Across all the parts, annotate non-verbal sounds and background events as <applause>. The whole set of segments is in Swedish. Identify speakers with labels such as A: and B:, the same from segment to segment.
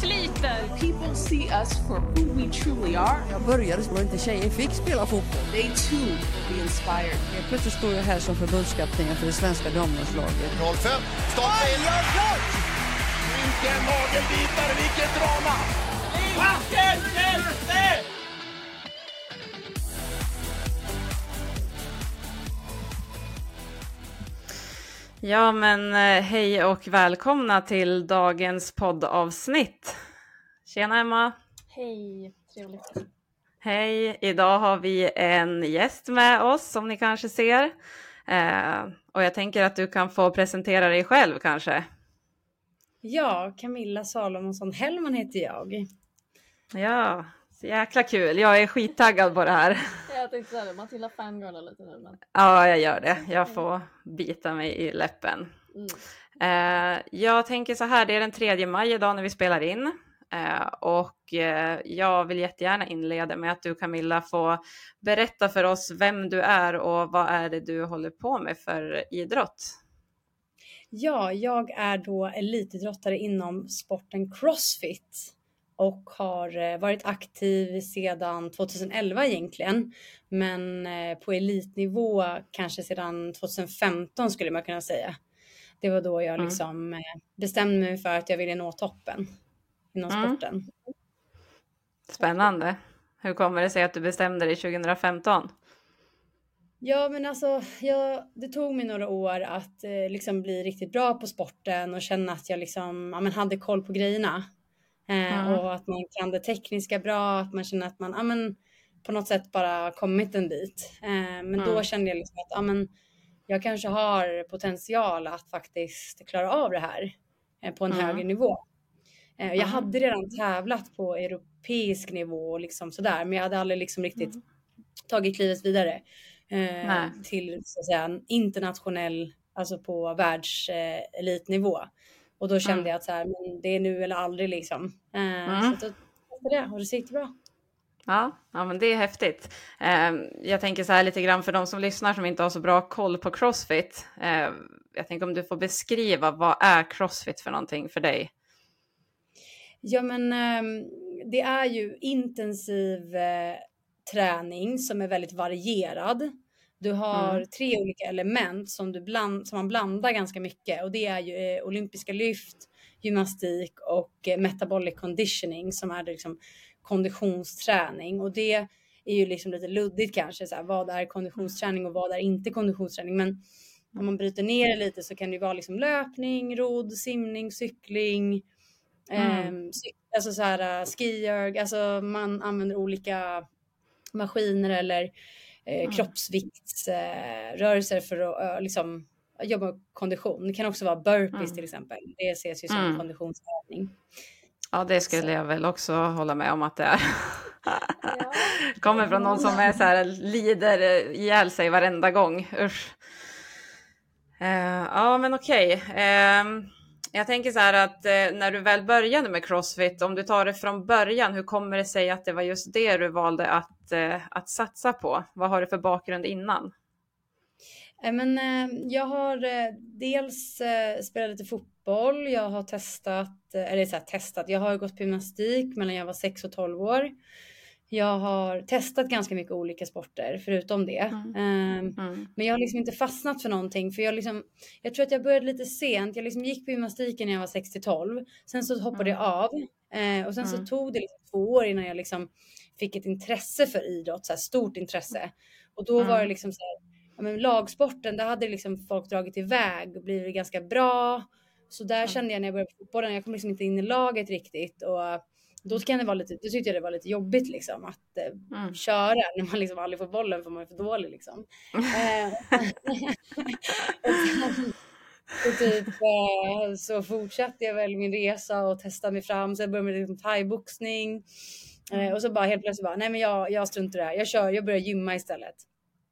A: Sliter.
B: People see us for who we truly are.
C: Jag började så inte tjejer fick spela fotboll.
B: They too will be inspired.
C: Helt plötsligt står jag här som förbundskapten för det svenska damlandslaget.
D: 05, starta in! Vilken nagelbitare, vilket drama!
E: Ja, men eh, hej och välkomna till dagens poddavsnitt. Tjena Emma!
F: Hej, trevligt.
E: Hej! Idag har vi en gäst med oss som ni kanske ser. Eh, och jag tänker att du kan få presentera dig själv kanske.
F: Ja, Camilla Salomonsson Hellman heter jag.
E: Ja, så jäkla kul. Jag är skittaggad på det här.
G: Jag tänkte säga det, Matilda fangirlar lite nu men.
E: Ja, jag gör det. Jag får bita mig i läppen.
G: Mm.
E: Eh, jag tänker så här, det är den 3 maj idag när vi spelar in. Eh, och eh, jag vill jättegärna inleda med att du Camilla får berätta för oss vem du är och vad är det du håller på med för idrott?
F: Ja, jag är då elitidrottare inom sporten Crossfit och har eh, varit aktiv sedan 2011 egentligen. Men eh, på elitnivå kanske sedan 2015 skulle man kunna säga. Det var då jag
E: Mm.
F: liksom bestämde mig för att jag ville nå toppen inom
E: Mm.
F: sporten.
E: Spännande. Hur kommer det sig att du bestämde dig 2015?
F: Ja, men alltså, jag, det tog mig några år att eh, liksom bli riktigt bra på sporten och känna att jag liksom, ja, men hade koll på grejerna. Eh,
E: Mm.
F: Och att man kan det tekniska bra, att man känner att man ja, men, på något sätt bara kommit en bit. Eh, men då
E: Mm.
F: kände jag liksom att ja, men, jag kanske har potential att faktiskt klara av det här eh, på en
E: Mm.
F: högre nivå. Eh, jag
E: Mm.
F: hade redan tävlat på europeisk nivå och liksom sådär, men jag hade aldrig liksom riktigt tagit klivet vidare eh, till så att säga internationell, alltså på världselitnivå. Och då kände
E: Mm.
F: jag att så här, men det är nu eller aldrig liksom. Eh,
E: Mm.
F: Så att då jag och det gick bra.
E: Ja, ja, men det är häftigt. Eh, jag tänker så här lite grann för de som lyssnar som inte har så bra koll på Crossfit. Eh, jag tänker om du får beskriva vad är Crossfit för någonting för dig?
F: Ja men ehm, det är ju intensiv eh, träning som är väldigt varierad. Du har
E: Mm.
F: tre olika element som, du bland, som man blandar ganska mycket och det är ju eh, olympiska lyft, gymnastik och eh, metabolic conditioning som är liksom konditionsträning och det är ju liksom lite luddigt kanske. Så här, vad är konditionsträning och vad är inte konditionsträning? Men om man bryter ner det lite så kan det ju vara liksom löpning, rodd, simning, cykling,
E: Mm.
F: Cy- alltså så här uh, skijörg, alltså man använder olika maskiner eller eh,
E: Mm.
F: kroppsviktsrörelser för att eh, liksom jobba med kondition. Det kan också vara burpees
E: Mm.
F: till exempel. Det ses ju som
E: Mm.
F: konditionsövning.
E: Ja, det skulle
F: Så.
E: jag väl också hålla med om att det är.
G: Ja. <laughs>
E: Kommer från någon som är så här, lider ihjäl sig varenda gång. Usch. Eh, ja, men okej. Ehm, jag tänker så här att eh, när du väl började med Crossfit, om du tar det från början, hur kommer det sig att det var just det du valde att, eh, att satsa på? Vad har du för bakgrund innan?
F: Eh, men eh, jag har eh, dels eh, spelat lite fotboll. Jag har testat, eh, eller så här, testat, jag har gått på gymnastik mellan jag var 6 och 12 år. Jag har testat ganska mycket olika sporter förutom det.
E: Mm.
F: Ehm,
E: Mm.
F: Men jag har liksom inte fastnat för någonting för jag liksom, jag tror att jag började lite sent. Jag liksom gick på gymnastiken när jag var 6 till 12. Sen så hoppade jag av eh, och sen
E: Mm.
F: så tog det liksom två år innan jag liksom fick ett intresse för idrott, så här stort intresse. Och då var det
E: Mm.
F: liksom så här, ja, men lagsporten, där hade liksom folk dragit iväg och blivit ganska bra. Så där
E: Mm.
F: kände jag när jag började på fotbollen, jag kom liksom inte in i laget riktigt och då kan det vara lite, då tyckte jag det var lite jobbigt liksom att eh,
E: Mm.
F: köra när man liksom aldrig får bollen för man är för dålig liksom. Eh, <laughs> och typ eh, så fortsatte jag väl min resa och testade mig fram. Sen började jag med liksom thaiboxning. Eh, och så bara helt plötsligt bara, nej men jag, jag struntar i det här. Jag kör, jag börjar gymma istället.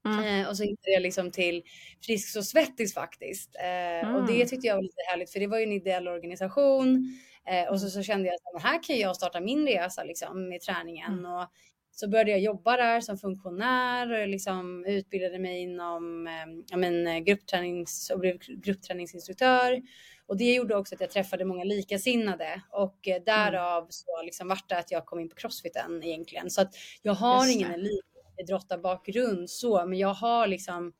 E: Mm.
F: Och så hittade jag liksom till Frisk och Svettis faktiskt. Eh, Och det
E: Mm.
F: tyckte jag var lite härligt för det var ju en ideell organisation. Eh, och så, så kände jag att här kan jag starta min resa liksom, med träningen.
E: Mm.
F: Och så började jag jobba där som funktionär och liksom utbildade mig inom eh, ja, men, eh, grupptränings och blev gruppträningsinstruktör. Och det gjorde också att jag träffade många likasinnade och eh, därav så liksom vart det att jag kom in på crossfiten egentligen. Så att jag har
E: Just
F: ingen elitidrottarbakgrund så, men jag har liksom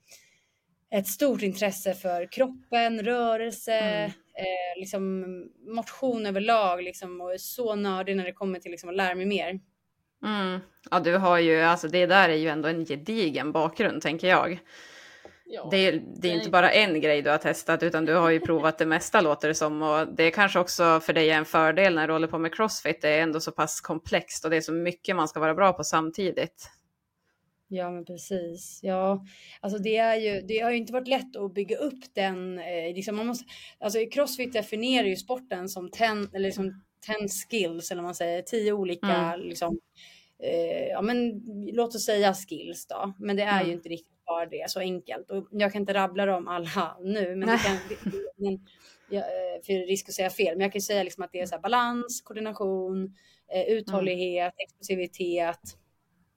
F: ett stort intresse för kroppen, rörelse,
E: Mm.
F: Eh, liksom motion överlag liksom, och är så nördig när det kommer till liksom, att lära mig mer.
E: Mm. Ja, du har ju, alltså det där är ju ändå en gedigen bakgrund tänker jag.
G: Ja.
E: Det är, det är inte bara en grej du har testat utan du har ju provat det mesta låter det som och det är kanske också för dig en fördel när du håller på med crossfit. Det är ändå så pass komplext och det är så mycket man ska vara bra på samtidigt.
F: Ja, men precis. Ja, alltså det är ju, det har ju inte varit lätt att bygga upp den, eh, liksom man måste, alltså crossfit definierar ju sporten som ten, eller liksom ten skills, eller vad man säger, tio olika,
E: Mm.
F: liksom, eh, ja men låt oss säga skills då, men det är
E: Mm.
F: ju inte riktigt bara det, så enkelt. Och jag kan inte rabbla dem alla nu, men kan, men, ja, eh, för risk att säga fel, men jag kan säga liksom att det är så balans, koordination, eh, uthållighet, explosivitet,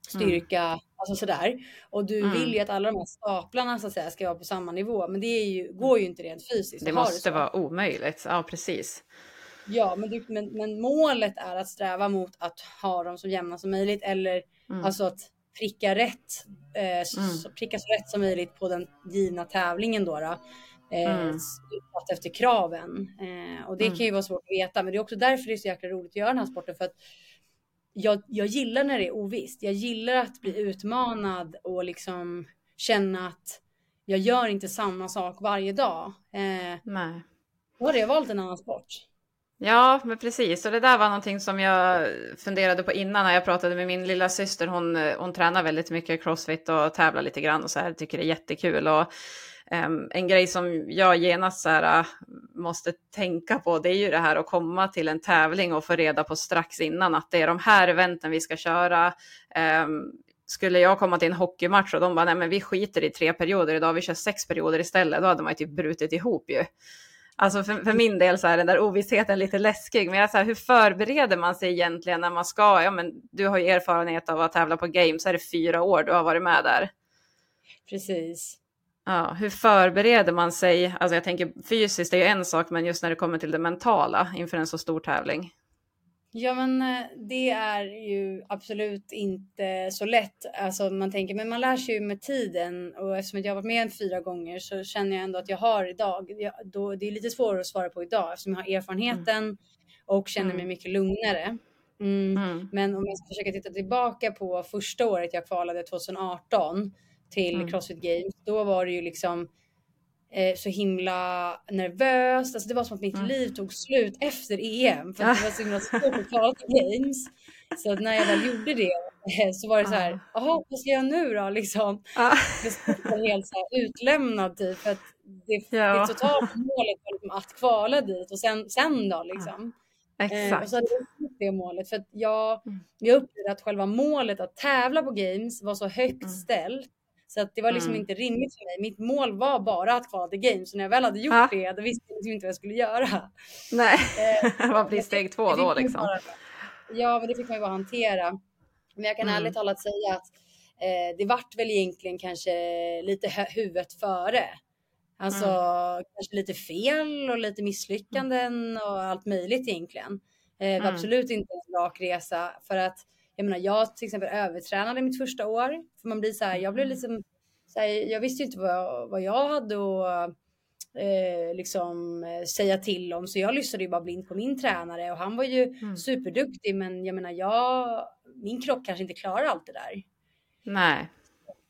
F: styrka, alltså sådär. Och du
E: Mm.
F: vill ju att alla de här staplarna så att säga ska vara på samma nivå, men det ju, går ju inte rent fysiskt.
E: Det måste
F: så?
E: vara omöjligt. Ja, precis.
F: Ja, men, du, men, men målet är att sträva mot att ha dem så jämna som möjligt eller
E: Mm.
F: alltså att pricka rätt, eh, så,
E: Mm.
F: pricka så rätt som möjligt på den givna tävlingen då. då eh,
E: Mm.
F: efter kraven. Eh, och det
E: Mm.
F: kan ju vara svårt att veta, men det är också därför det är så jäkla roligt att göra den här sporten för att jag, jag gillar när det är ovisst. Jag gillar att bli utmanad och liksom känna att jag gör inte samma sak varje dag. Eh,
E: Nej.
F: då hade jag valt en annan sport.
E: Ja, men precis. Och det där var någonting som jag funderade på innan när jag pratade med min lilla syster. Hon, hon tränar väldigt mycket crossfit och tävlar lite grann och så här. Tycker det är jättekul. Och, ehm, en grej som jag genast så här, måste tänka på det är ju det här att komma till en tävling och få reda på strax innan att det är de här eventen vi ska köra. Um, skulle jag komma till en hockeymatch och de bara, nej men vi skiter i tre perioder idag, vi kör sex perioder istället, då hade man ju typ brutit ihop ju. Alltså för, för min del så är den där ovissheten lite läskig, men jag så här, hur förbereder man sig egentligen när man ska, ja men du har ju erfarenhet av att tävla på games, är det fyra år du har varit med där?
F: Precis.
E: Ja, hur förbereder man sig? Alltså jag tänker fysiskt är ju en sak, men just när det kommer till det mentala inför en så stor tävling.
F: Ja, men eh, det är ju absolut inte så lätt. Alltså man tänker, men man lär sig ju med tiden och eftersom jag har varit med fyra gånger så känner jag ändå att jag har idag. Jag, då, det är lite svårare att svara på idag eftersom jag har erfarenheten och känner mig
E: Mm.
F: mycket lugnare. Mm.
E: Mm.
F: Men om jag ska försöka titta tillbaka på första året jag kvalade 2018 till
E: Mm.
F: Crossfit Games, då var det ju liksom eh, så himla nervöst. Alltså det var som att mitt
E: Mm.
F: liv tog slut efter EM för att det var så himla <laughs> svårt att Games. Så när jag väl gjorde det eh, så var det så här,
E: Ja.
F: jaha, vad ska jag nu då liksom?
E: Ja.
F: Jag var helt så här utlämnad typ för att det,
E: Ja.
F: det totala målet var liksom att kvala dit och sen, sen då liksom. Eh, och
E: Exakt.
F: så hade jag det målet. För att jag,
E: Mm.
F: jag upplevde att själva målet att tävla på games var så högt
E: Mm.
F: ställt. Så att det var liksom
E: Mm.
F: inte rimligt för mig. Mitt mål var bara att kvala till games. Så när jag väl hade gjort
E: Ja.
F: det, då visste jag liksom inte vad jag skulle göra.
E: Nej,
F: Eh, <laughs>
E: vad blir steg två då liksom?
F: Bara, ja, men det fick man ju bara hantera. Men jag kan
E: Mm.
F: ärligt talat säga att eh, det vart väl egentligen kanske lite huvudet före. Alltså
E: Mm.
F: kanske lite fel och lite misslyckanden och allt möjligt egentligen. Eh, var
E: Mm.
F: absolut inte en rak resa för att jag menar, jag till exempel övertränade mitt första år. För man blir så här, jag blev liksom, så här, jag visste ju inte vad, vad jag hade att eh, liksom eh, säga till om. Så jag lyssnade ju bara blint på min tränare och han var ju
E: Mm.
F: superduktig. Men jag menar, jag, min kropp kanske inte klarar allt det där.
E: Nej,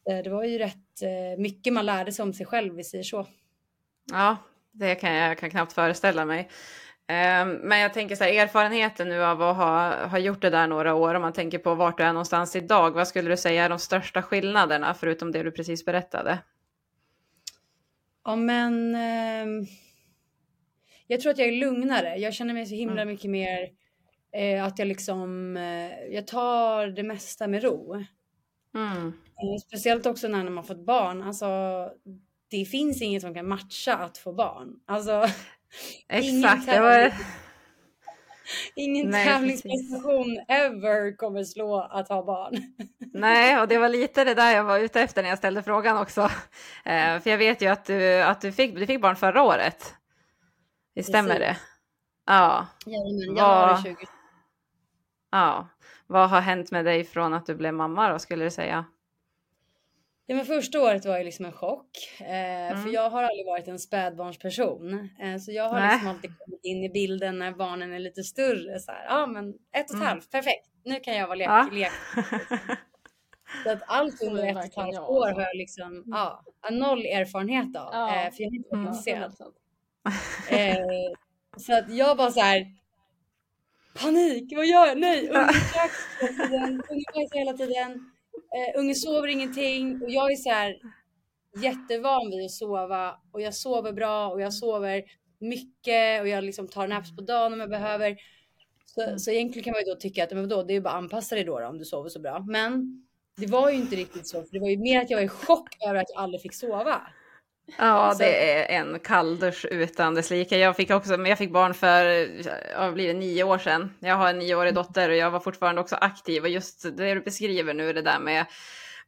F: Eh, Det var ju rätt eh, mycket man lärde sig om sig själv, vi säger så.
E: ja, det kan jag kan knappt föreställa mig. Ehm, Men jag tänker så här, erfarenheten nu av att ha, ha gjort det där några år, om man tänker på vart du är någonstans idag, vad skulle du säga är de största skillnaderna förutom det du precis berättade?
F: Ja, men ehm, jag tror att jag är lugnare. Jag känner mig så himla
E: Mm.
F: mycket mer eh, att jag liksom, eh, jag tar det mesta med ro.
E: Mm.
F: Eh, Speciellt också när man fått barn. Alltså, det finns inget som kan matcha att få barn. Alltså, <laughs>
E: Exakt,
F: tävling,
E: var... <laughs>
F: ingen
E: Nej,
F: tävlingsprestation ever kommer slå att ha barn. <laughs>
E: Nej, och det var lite det där jag var ute efter när jag ställde frågan också. Eh, för jag vet ju att du, att du, fick, du fick barn förra året. Det stämmer
F: Precis.
E: det? Ja.
F: Jajamän, januari 20.
E: ja. Vad har hänt med dig från att du blev mamma då, skulle du säga?
F: Ja, men första året var ju liksom en chock. Eh,
E: Mm.
F: För jag har aldrig varit en spädbarnsperson. Eh, så jag har
E: Nej.
F: liksom alltid kommit in i bilden när barnen är lite större. Så ja men ett och ett
E: Mm.
F: halvt, perfekt. Nu kan jag vara lek.
E: Ja.
F: lek. <laughs> Så att allt
G: är
F: under ett och ett halvt år har jag liksom, ja, noll erfarenhet av.
G: Ja.
F: Eh, för jag har inte
E: Mm.
F: intresserad.
G: 100%.
F: Eh, så att jag bara så här. Panik, vad gör jag? Nej, kräks hela tiden, hela tiden. Eh, ungen sover ingenting och jag är så här jättevan vid att sova och jag sover bra och jag sover mycket och jag liksom tar naps på dagen om jag behöver. Så, så egentligen kan man ju då tycka att men vadå, det är ju bara att anpassa dig då, då om du sover så bra. Men det var ju inte riktigt så, för det var ju mer att jag var i chock över att jag aldrig fick sova.
E: Ja, <laughs>
F: Så-
E: det är en kalldusch utan dess like. Jag fick också, jag fick barn för, ja, blir det, nio år sedan. Jag har en nioårig dotter och jag var fortfarande också aktiv och just det du beskriver nu, det där med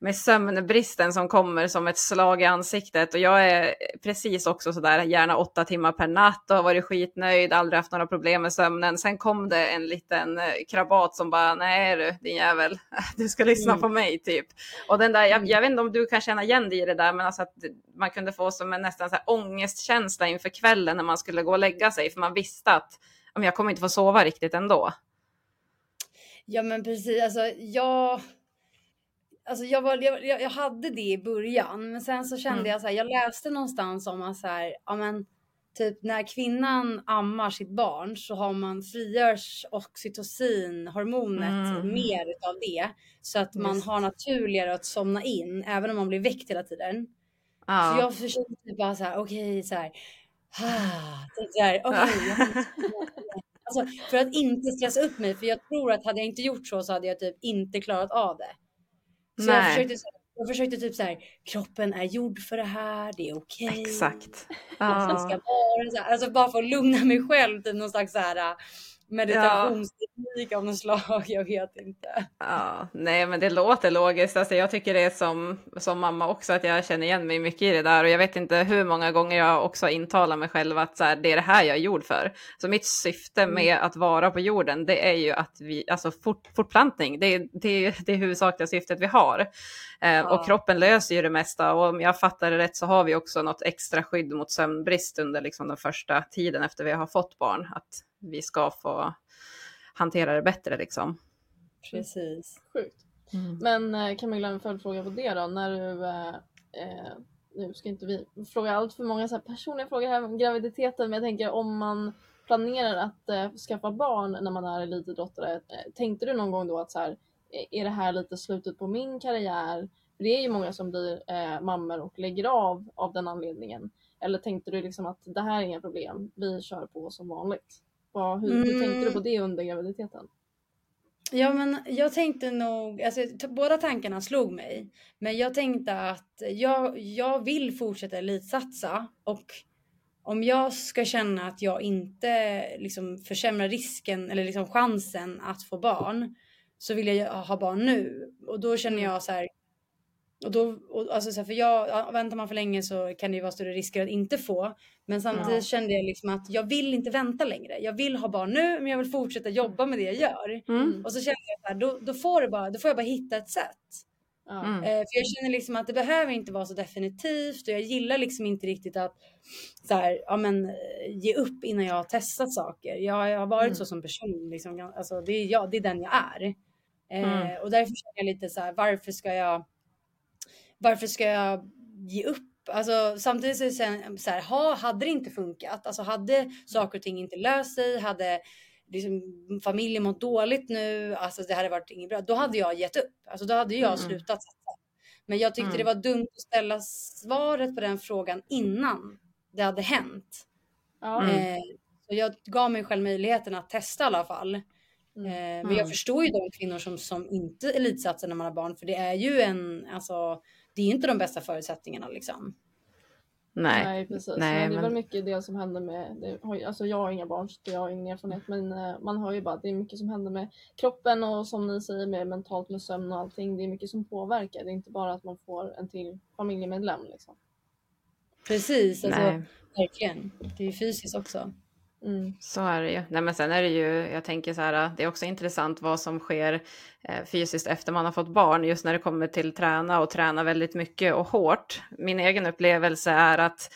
E: med sömnbristen som kommer som ett slag i ansiktet och jag är precis också sådär gärna åtta timmar per natt och har varit skitnöjd, aldrig haft några problem med sömnen. Sen kom det en liten eh, krabat som bara, nej du din jävel, <laughs> du ska lyssna
F: Mm.
E: på mig typ. Och den där, jag,
F: Mm.
E: jag vet inte om du kan känna igen dig i det där, men alltså att man kunde få som en nästan så här ångestkänsla inför kvällen när man skulle gå och lägga sig, för man visste att "Ja, men jag kommer inte få sova riktigt ändå.
F: Ja men precis, alltså jag... Alltså jag, var, jag, jag hade det i början, men sen så kände
E: Mm.
F: jag så här, jag läste någonstans om att så här, ja men typ när kvinnan ammar sitt barn så har man frigörs oxytocin-hormonet
E: Mm.
F: mer utav det. Så att man
E: Just.
F: har naturligare att somna in, även om man blir väckt hela tiden.
E: Ja.
F: Så jag försökte typ bara så här, okej så här. Ah, så här, jag måste- <laughs> alltså, för att inte stressa upp mig, för jag tror att hade jag inte gjort så så hade jag typ inte klarat av det. Så jag
E: Nej.
F: försökte, så- jag försökte typ så här, kroppen är gjord för det här, det är okej.
E: Exakt.
F: Alltså, ska vara så här, alltså bara för att lugna mig själv, typ någon slags så här meditationsteknik av något slag, jag vet inte.
E: Ja, nej men det låter logiskt. Alltså, jag tycker det är som, som mamma också att jag känner igen mig mycket i det där och jag vet inte hur många gånger jag också intalar mig själv att så här, det är det här jag är gjord för. Så mitt syfte
F: Mm.
E: med att vara på jorden det är ju att vi, alltså fort, fortplantning, det är det, är det huvudsakliga syftet vi har. Eh,
F: Ja.
E: Och kroppen löser ju det mesta och om jag fattar det rätt så har vi också något extra skydd mot sömnbrist under liksom den första tiden efter vi har fått barn. Att vi ska få hantera det bättre liksom.
F: Precis.
G: Sjukt. Men eh, Camilla, en följdfråga på det då. När du, eh, eh, nu ska inte vi fråga allt för många så här personliga frågor här om graviditeten, men jag tänker om man planerar att eh, skaffa barn när man är elitidrottare, eh, tänkte du någon gång då att så här, eh, är det här lite slutet på min karriär? För det är ju många som blir eh, mammor och lägger av av den anledningen. Eller tänkte du liksom att det här är inga problem, vi kör på som vanligt? Vad, hur, hur
F: Mm.
G: tänkte du på det under graviditeten?
F: Ja, men jag tänkte nog, alltså båda tankarna slog mig. Men jag tänkte att jag, jag vill fortsätta elitsatsa och om jag ska känna att jag inte liksom försämrar risken eller liksom chansen att få barn så vill jag ha barn nu. Och då känner jag så här. Och då, och, alltså så här, för jag, ja, väntar man för länge så kan det ju vara större risker att inte få. Men samtidigt
G: Ja.
F: kände jag liksom att jag vill inte vänta längre. Jag vill ha barn nu men jag vill fortsätta jobba med det jag gör.
E: Mm.
F: Och så kände jag här, då, då, får det bara, då får jag bara hitta ett sätt.
E: Mm.
F: Eh, för jag känner liksom att det behöver inte vara så definitivt och jag gillar liksom inte riktigt att så här, ja, men, eh, ge upp innan jag har testat saker. Jag, jag har varit
G: Mm.
F: så som person, liksom, alltså, det, är jag, det är den jag är. Eh,
E: Mm.
F: Och därför känner jag lite så här, varför ska jag, varför ska jag ge upp? Alltså, samtidigt så är det sen så här, ha, hade det inte funkat, alltså hade saker och ting inte löst sig, hade liksom, familjen mått dåligt nu, alltså det hade varit inget bra, då hade jag gett upp. Alltså då hade jag
E: Mm.
F: slutat satsa. Men jag tyckte
E: Mm.
F: det var dumt att ställa svaret på den frågan innan det hade hänt.
E: Mm.
F: Eh, så jag gav mig själv möjligheten att testa i alla fall. Eh, men
E: Mm.
F: jag förstår ju de kvinnor som, som inte elitsatsar när man har barn, för det är ju en, alltså, det är inte de bästa förutsättningarna liksom.
E: Nej.
G: Nej precis.
E: Nej,
G: men det är
E: men-
G: väl mycket det som händer med, det, alltså jag har inga barn så jag har ingen erfarenhet men eh, man hör ju bara att det är mycket som händer med kroppen och som ni säger med mentalt med sömn och allting. Det är mycket som påverkar. Det är inte bara att man får en till familjemedlem liksom.
F: Precis, alltså, verkligen. Det är ju fysiskt också.
G: Mm.
E: Så är det ju. Nej, men sen är det ju, jag tänker så här, äh, det är också intressant vad som sker eh, fysiskt efter man har fått barn, just när det kommer till träna och träna väldigt mycket och hårt. Min egen upplevelse är att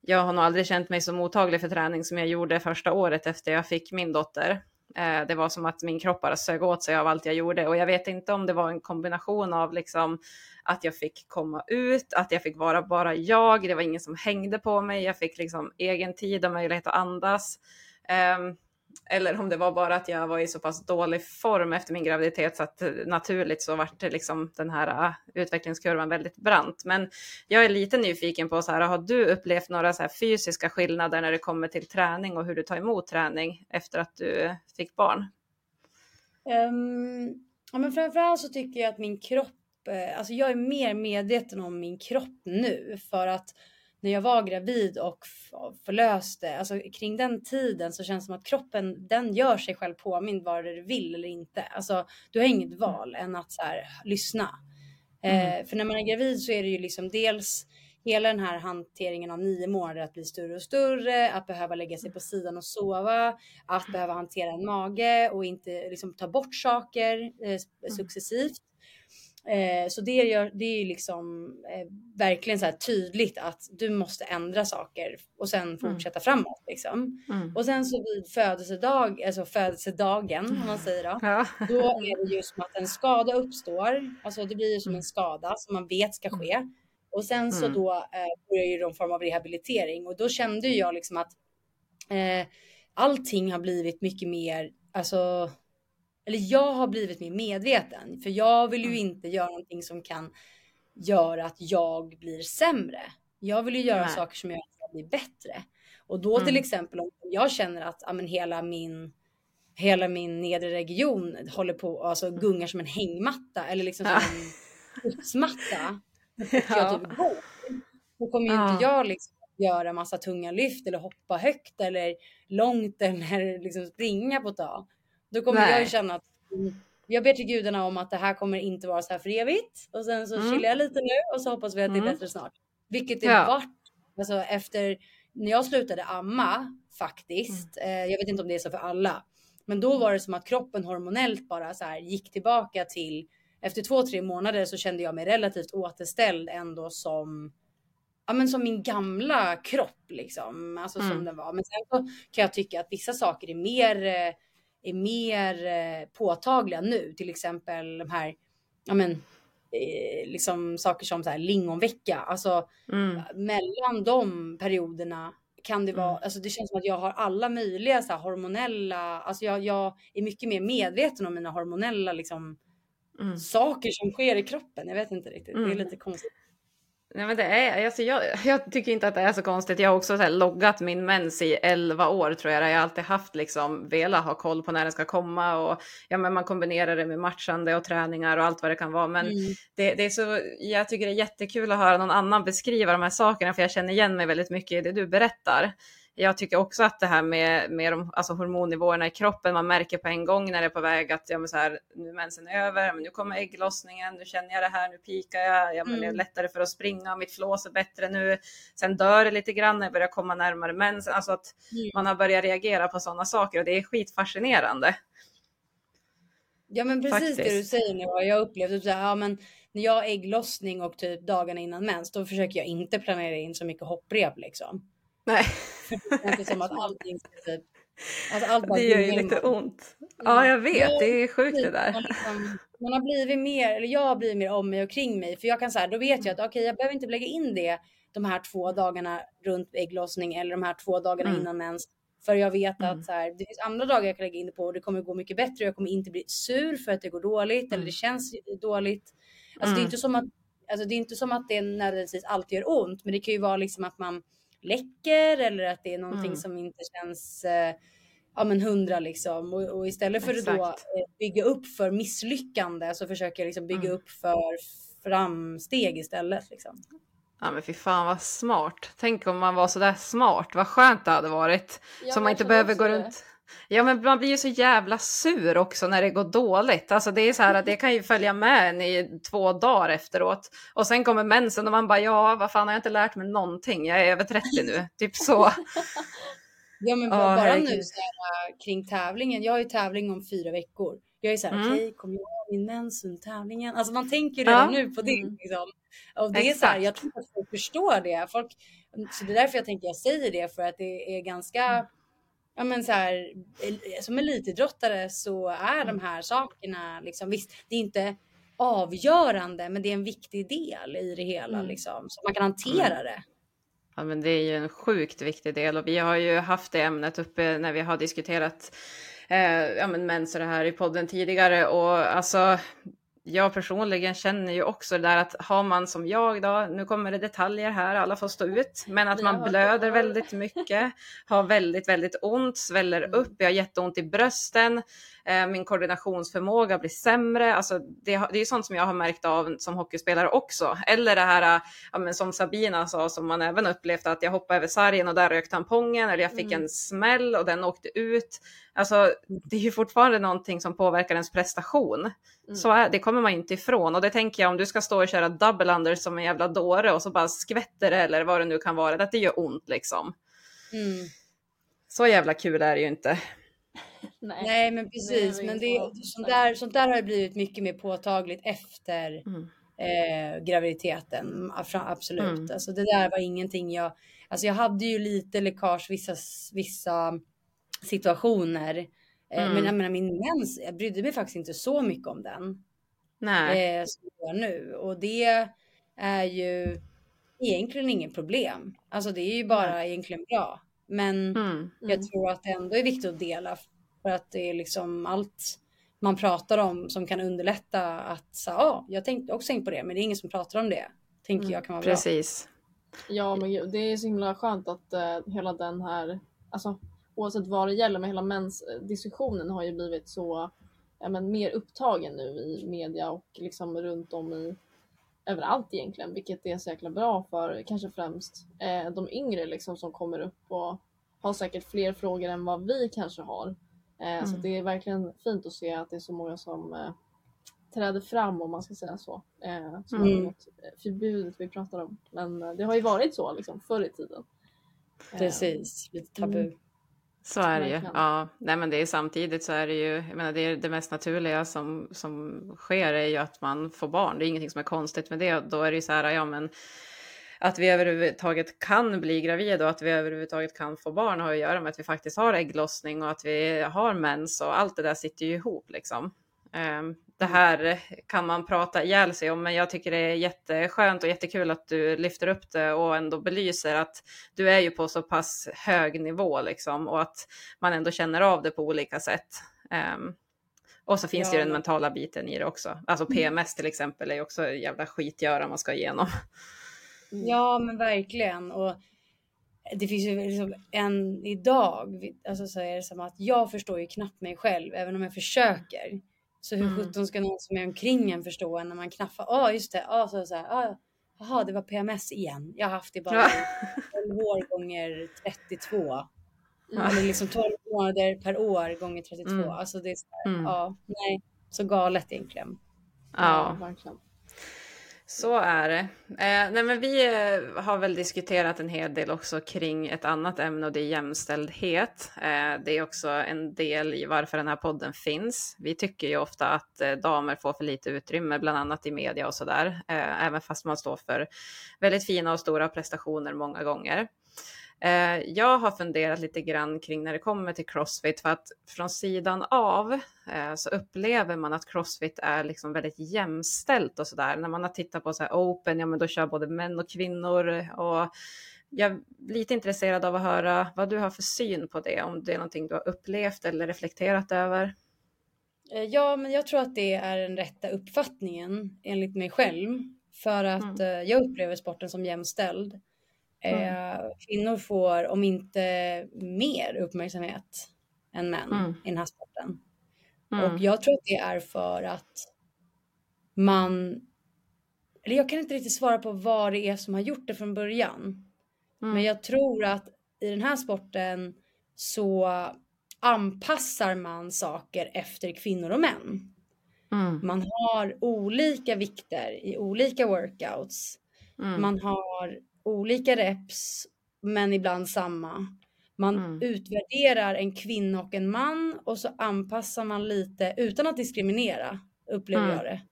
E: jag har nog aldrig känt mig så mottaglig för träning som jag gjorde första året efter jag fick min dotter. Eh, det var som att min kropp bara sög åt sig av allt jag gjorde. Och jag vet inte om det var en kombination av liksom att jag fick komma ut, att jag fick vara bara jag, det var ingen som hängde på mig, jag fick liksom egen tid och möjlighet att andas. Ehm, eller om det var bara att jag var i så pass dålig form efter min graviditet så att eh, naturligt så vart det liksom den här ah, utvecklingskurvan väldigt brant. Men jag är lite nyfiken på så här, har du upplevt några så här fysiska skillnader när det kommer till träning och hur du tar emot träning efter att du fick barn?
F: Um, ja, men framförallt så tycker jag att min kropp, eh, alltså jag är mer medveten om min kropp nu för att när jag var gravid och förlöste, alltså kring den tiden så känns det som att kroppen, den gör sig själv påmind vare du vill eller inte. Alltså du har inget val än att så här, lyssna. Eh, för när man är gravid så är det ju liksom dels hela den här hanteringen av nio månader att bli större och större, att behöva lägga sig på sidan och sova, att behöva hantera en mage och inte liksom ta bort saker eh, successivt. Eh, så det, gör, det är ju liksom eh, verkligen så här tydligt att du måste ändra saker och sen fortsätta framåt liksom.
E: Mm.
F: Och sen så vid födelsedag, alltså födelsedagen om man säger då,
E: Ja.
F: då är det ju som att en skada uppstår. Alltså det blir ju som en skada som man vet ska ske. Och sen så
E: Mm.
F: då eh, börjar ju någon form av rehabilitering och då kände ju jag liksom att eh, allting har blivit mycket mer, alltså, eller jag har blivit mer medveten för jag vill ju
E: Mm.
F: inte göra någonting som kan göra att jag blir sämre. Jag vill ju göra
E: Nej.
F: saker som gör att jag blir bättre. Och då till
E: Mm.
F: exempel om jag känner att ja, men hela min hela min nedre region håller på alltså gungar som en hängmatta eller liksom som <laughs>
E: Ja.
F: en putsmatta. Och jag typ går. Då kommer ju
E: Ja.
F: inte jag liksom göra massa tunga lyft eller hoppa högt eller långt eller liksom springa på ett tag. Då kommer
E: Nej.
F: jag känna att mm, jag ber till gudarna om att det här kommer inte vara så här för evigt och sen så
E: Mm.
F: chillar jag lite nu och så hoppas vi att det är
E: Mm.
F: bättre snart. Vilket det
E: Ja.
F: vart. Alltså efter när jag slutade amma faktiskt. Eh, jag vet inte om det är så för alla, men då var det som att kroppen hormonellt bara så här gick tillbaka till efter två, tre månader så kände jag mig relativt återställd ändå som ja, men som min gamla kropp liksom, alltså som
E: Mm.
F: den var. Men sen så kan jag tycka att vissa saker är mer, eh, är mer eh, påtagliga nu, till exempel de här, ja men, eh, liksom saker som så här lingonvecka, alltså
E: Mm.
F: mellan de perioderna kan det vara,
E: Mm.
F: alltså det känns som att jag har alla möjliga så här hormonella, alltså jag, jag är mycket mer medveten om mina hormonella liksom
E: Mm.
F: saker som sker i kroppen. Jag vet inte riktigt, det är
E: Mm.
F: lite konstigt.
E: Nej, men det är, alltså jag, jag tycker inte att det är så konstigt. Jag har också så loggat min mens i 11 år tror jag. Jag har alltid haft liksom, velat ha koll på när den ska komma och ja, men man kombinerar det med matchande och träningar och allt vad det kan vara. Men
F: Mm.
E: det, det är så, jag tycker det är jättekul att höra någon annan beskriva de här sakerna för jag känner igen mig väldigt mycket i det du berättar. Jag tycker också att det här med, med de, alltså hormonnivåerna i kroppen, man märker på en gång när det är på väg att ja, men så här, nu är mensen över, men nu kommer ägglossningen, nu känner jag det här, nu pikar jag, ja, men det är
F: Mm.
E: lättare för att springa, mitt flås är bättre nu, sen dör det lite grann när jag börjar komma närmare mensen, alltså att
F: Mm.
E: man har börjat reagera på sådana saker och det är skitfascinerande.
F: Ja men precis det du
E: Faktiskt.
F: säger nu jag upplevt. Typ så här, ja, men när jag har ägglossning och typ dagarna innan mens då försöker jag inte planera in så mycket hopprep liksom.
E: Nej,
F: Det känns som att allting typ... Alltså allt
E: det gör ju lite
F: man.
E: ont. Ja, jag vet,
F: Ja,
E: det är sjukt det
F: Man,
E: där.
F: liksom, man har blivit mer, eller jag har blivit mer om mig och kring mig. För jag kan säga, då vet jag att okej, jag behöver inte lägga in det de här två dagarna runt ägglossning eller de här två dagarna
E: Mm.
F: innan mens. För jag vet
E: Mm.
F: att så här, det finns andra dagar jag kan lägga in det på och det kommer gå mycket bättre. Jag kommer inte bli sur för att det går dåligt eller
E: Mm.
F: det känns dåligt. Alltså det är
E: Mm.
F: inte som att, alltså det är inte som att det nödvändigtvis alltid gör ont, men det kan ju vara liksom att man läcker eller att det är någonting
E: Mm.
F: som inte känns eh, ja men hundra liksom och, och istället för att då
E: Exakt.
F: eh, bygga upp för misslyckande så försöker jag liksom bygga
E: Mm.
F: upp för framsteg istället liksom.
E: Ja men fy fan vad smart. Tänk om man var sådär smart, vad skönt det hade varit.
G: Ja,
E: så man inte behöver gå
G: det.
E: runt. Ja men man blir ju så jävla sur också när det går dåligt. Alltså det är så här att det kan ju följa med en i två dagar efteråt. Och sen kommer mensen och man bara ja vad fan har jag inte lärt mig någonting. Jag är över 30 nu. typ så. <laughs>
F: Ja men
E: Ja,
F: bara nu så här, äh, kring tävlingen. Jag har ju tävling om fyra veckor. Jag är så här,
E: Mm.
F: okej, kommer jag ha min mens under tävlingen? Alltså man tänker redan
E: Ja.
F: nu på det.
G: Mm.
F: Liksom. Och det är så här,
E: Exakt.
F: jag tror att folk förstår det. Folk, så det är därför jag tänker jag säger det för att det är ganska, ja men så här, el- som elitidrottare så är de här sakerna liksom, visst, det är inte avgörande, men det är en viktig del i det hela
E: Mm.
F: liksom, så man kan hantera det.
E: Ja, men det är ju en sjukt viktig del och vi har ju haft det ämnet uppe när vi har diskuterat eh, ja, men mens och det här i podden tidigare och alltså jag personligen känner ju också det där att har man som jag då, nu kommer det detaljer här, alla får stå ut, men att man blöder väldigt mycket, har väldigt, väldigt ont, sväller
G: Mm.
E: upp, jag har jätteont i brösten, min koordinationsförmåga blir sämre, alltså det, det är sånt som jag har märkt av som hockeyspelare också. Eller det här, eh, ja, som Sabina sa, som man även upplevt att jag hoppade över sargen och där rök tampongen, eller jag fick
G: Mm.
E: en smäll och den åkte ut. Alltså det är ju fortfarande någonting som påverkar ens prestation.
G: Mm.
E: Så är, det kommer man inte ifrån. Och det tänker jag om du ska stå och köra double under som en jävla dåre och så bara skvätter det eller vad det nu kan vara, att det gör ont liksom.
F: Mm.
E: Så jävla kul är det ju inte.
G: Nej.
F: Nej men precis, men det,
G: så.
F: sånt, där, sånt där har ju blivit mycket mer påtagligt efter
E: Mm.
F: eh, graviditeten. Absolut.
E: Mm.
F: Alltså det där var ingenting jag, alltså jag hade ju lite läckage vissa, vissa situationer. Eh,
E: Mm.
F: Men jag menar min mens, jag brydde mig faktiskt inte så mycket om den.
E: Nej.
F: Eh, som jag gör nu. Och det är ju egentligen inget problem. Alltså det är ju bara egentligen bra. Men
E: Mm.
F: jag tror att det ändå är viktigt att dela för att det är liksom allt man pratar om som kan underlätta att så, ja, jag tänkte också tänkt på det, men det är ingen som pratar om det. Tänker
G: Mm,
F: jag kan vara bra.
E: Precis.
G: Ja, men gud, det är så himla skönt att eh, hela den här, alltså oavsett vad det gäller, men hela mensdiskussionen har ju blivit så ja, men, mer upptagen nu i media och liksom runt om i överallt egentligen, vilket är så jäkla bra för kanske främst eh, de yngre liksom som kommer upp och har säkert fler frågor än vad vi kanske har. Eh, Så
E: Mm.
G: det är verkligen fint att se att det är så många som eh, träder fram om man ska säga så. Eh, som
F: Mm.
G: något förbjudet vi pratar om. Men det har ju varit så liksom förr i tiden.
F: Precis, lite tabu.
G: Mm.
E: Så är det ju. Ja, nej men det är samtidigt så är det ju, jag menar det är det mest naturliga som, som sker är ju att man får barn. Det är ingenting som är konstigt med det. Då är det ju så här, ja men att vi överhuvudtaget kan bli gravida och att vi överhuvudtaget kan få barn har att göra med att vi faktiskt har ägglossning och att vi har mens och allt det där sitter ju ihop liksom. Ehm, Det här kan man prata ihjäl sig om, men jag tycker det är jätteskönt och jättekul att du lyfter upp det och ändå belyser att du är ju på så pass hög nivå liksom och att man ändå känner av det på olika sätt. Ehm, och så finns det ju
F: Ja.
E: den mentala biten i det också. Alltså PMS till exempel är ju också en jävla skitgöra man ska igenom.
G: Mm.
F: Ja, men verkligen. Och det finns ju liksom en idag, alltså så är det som att jag förstår ju knappt mig själv, även om jag försöker. Så hur
E: Mm.
F: sjutton ska någon som är omkring en förstå en när man knaffar? Ja, just det. Ja, så så här. Ja, jaha, det var PMS igen. Jag har haft det bara
E: Ja.
F: i 12 år gånger 32.
G: Mm.
F: Eller liksom 12 månader per år gånger 32.
E: Mm.
F: Alltså det är så här,
E: Mm.
F: ja, nej, så galet egentligen.
E: Ja,
G: verkligen
E: så är det. Eh, nej, men vi eh, har väl diskuterat en hel del också kring ett annat ämne och det är jämställdhet. Eh, det är också en del i varför den här podden finns. Vi tycker ju ofta att eh, damer får för lite utrymme, bland annat i media och sådär, eh, även fast man står för väldigt fina och stora prestationer många gånger. Eh, jag har funderat lite grann kring när det kommer till Crossfit för att från sidan av eh, så upplever man att Crossfit är liksom väldigt jämställt och sådär. När man har tittat på så här Open, ja men då kör både män och kvinnor och jag är lite intresserad av att höra vad du har för syn på det, om det är någonting du har upplevt eller reflekterat över.
F: Eh, Ja, men jag tror att det är den rätta uppfattningen enligt mig själv. För att eh, jag upplever sporten som jämställd. Eh, Kvinnor får, om inte mer uppmärksamhet än män
E: Mm.
F: i den här sporten.
E: Mm.
F: Och jag tror att det är för att man, eller jag kan inte riktigt svara på vad det är som har gjort det från början.
E: Mm.
F: Men jag tror att i den här sporten så anpassar man saker efter kvinnor och män.
E: Mm.
F: Man har olika vikter i olika workouts.
E: Mm.
F: Man har olika reps, men ibland samma. Man
E: Mm.
F: utvärderar en kvinna och en man och så anpassar man lite utan att diskriminera, upplever
E: Mm.
F: jag det.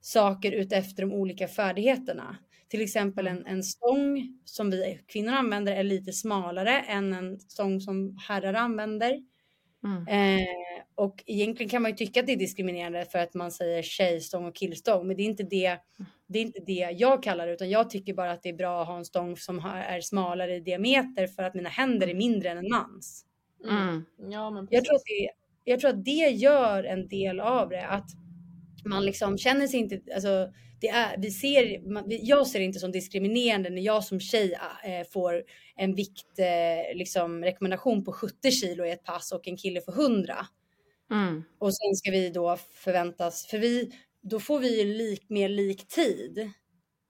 F: Saker utefter de olika färdigheterna. Till exempel en, en stång som vi kvinnor använder är lite smalare än en stång som herrar använder.
E: Mm.
F: Eh, och egentligen kan man ju tycka att det är diskriminerande för att man säger tjejstång och killstång. Men det är inte det, det, är inte det jag kallar det. Utan jag tycker bara att det är bra att ha en stång som har- är smalare i diameter för att mina händer är mindre än en mans.
E: Mm.
G: Ja, men
F: Jag tror, att det, jag tror att det gör en del av det. Att man liksom känner sig inte, alltså det är, vi ser, man, vi- jag ser det inte som diskriminerande när jag som tjej eh, får en vikt, eh, liksom rekommendation på 70 kilo i ett pass och en kille får 100.
E: Mm.
F: Och sen ska vi då förväntas, för vi, då får vi ju lik, mer lik tid.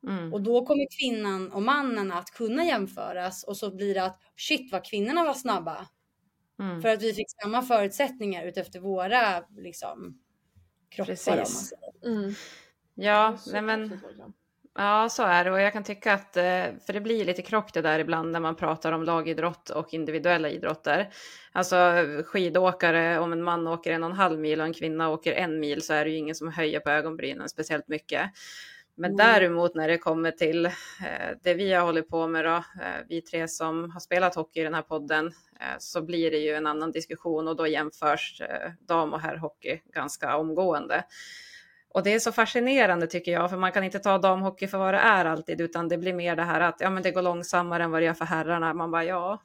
E: Mm.
F: Och då kommer kvinnan och mannen att kunna jämföras och så blir det att shit vad kvinnorna var snabba.
E: Mm.
F: För att vi fick samma förutsättningar utefter våra liksom, kroppar. Om man
E: Precis. Ja, nej men. Ja, så är det. Och jag kan tycka att, eh, för det blir lite krock det där ibland när man pratar om lagidrott och individuella idrotter. Alltså skidåkare, om en man åker en och en halv mil och en kvinna åker en mil så är det ju ingen som höjer på ögonbrynen speciellt mycket. Men däremot när det kommer till eh, det vi har hållit på med då, eh, vi tre som har spelat hockey i den här podden, eh, så blir det ju en annan diskussion och då jämförs dam och herrhockey ganska omgående. Och det är så fascinerande tycker jag, för man kan inte ta damhockey för vad det är alltid, utan det blir mer det här att ja, men det går långsammare än vad det gör för herrarna. Man bara ja,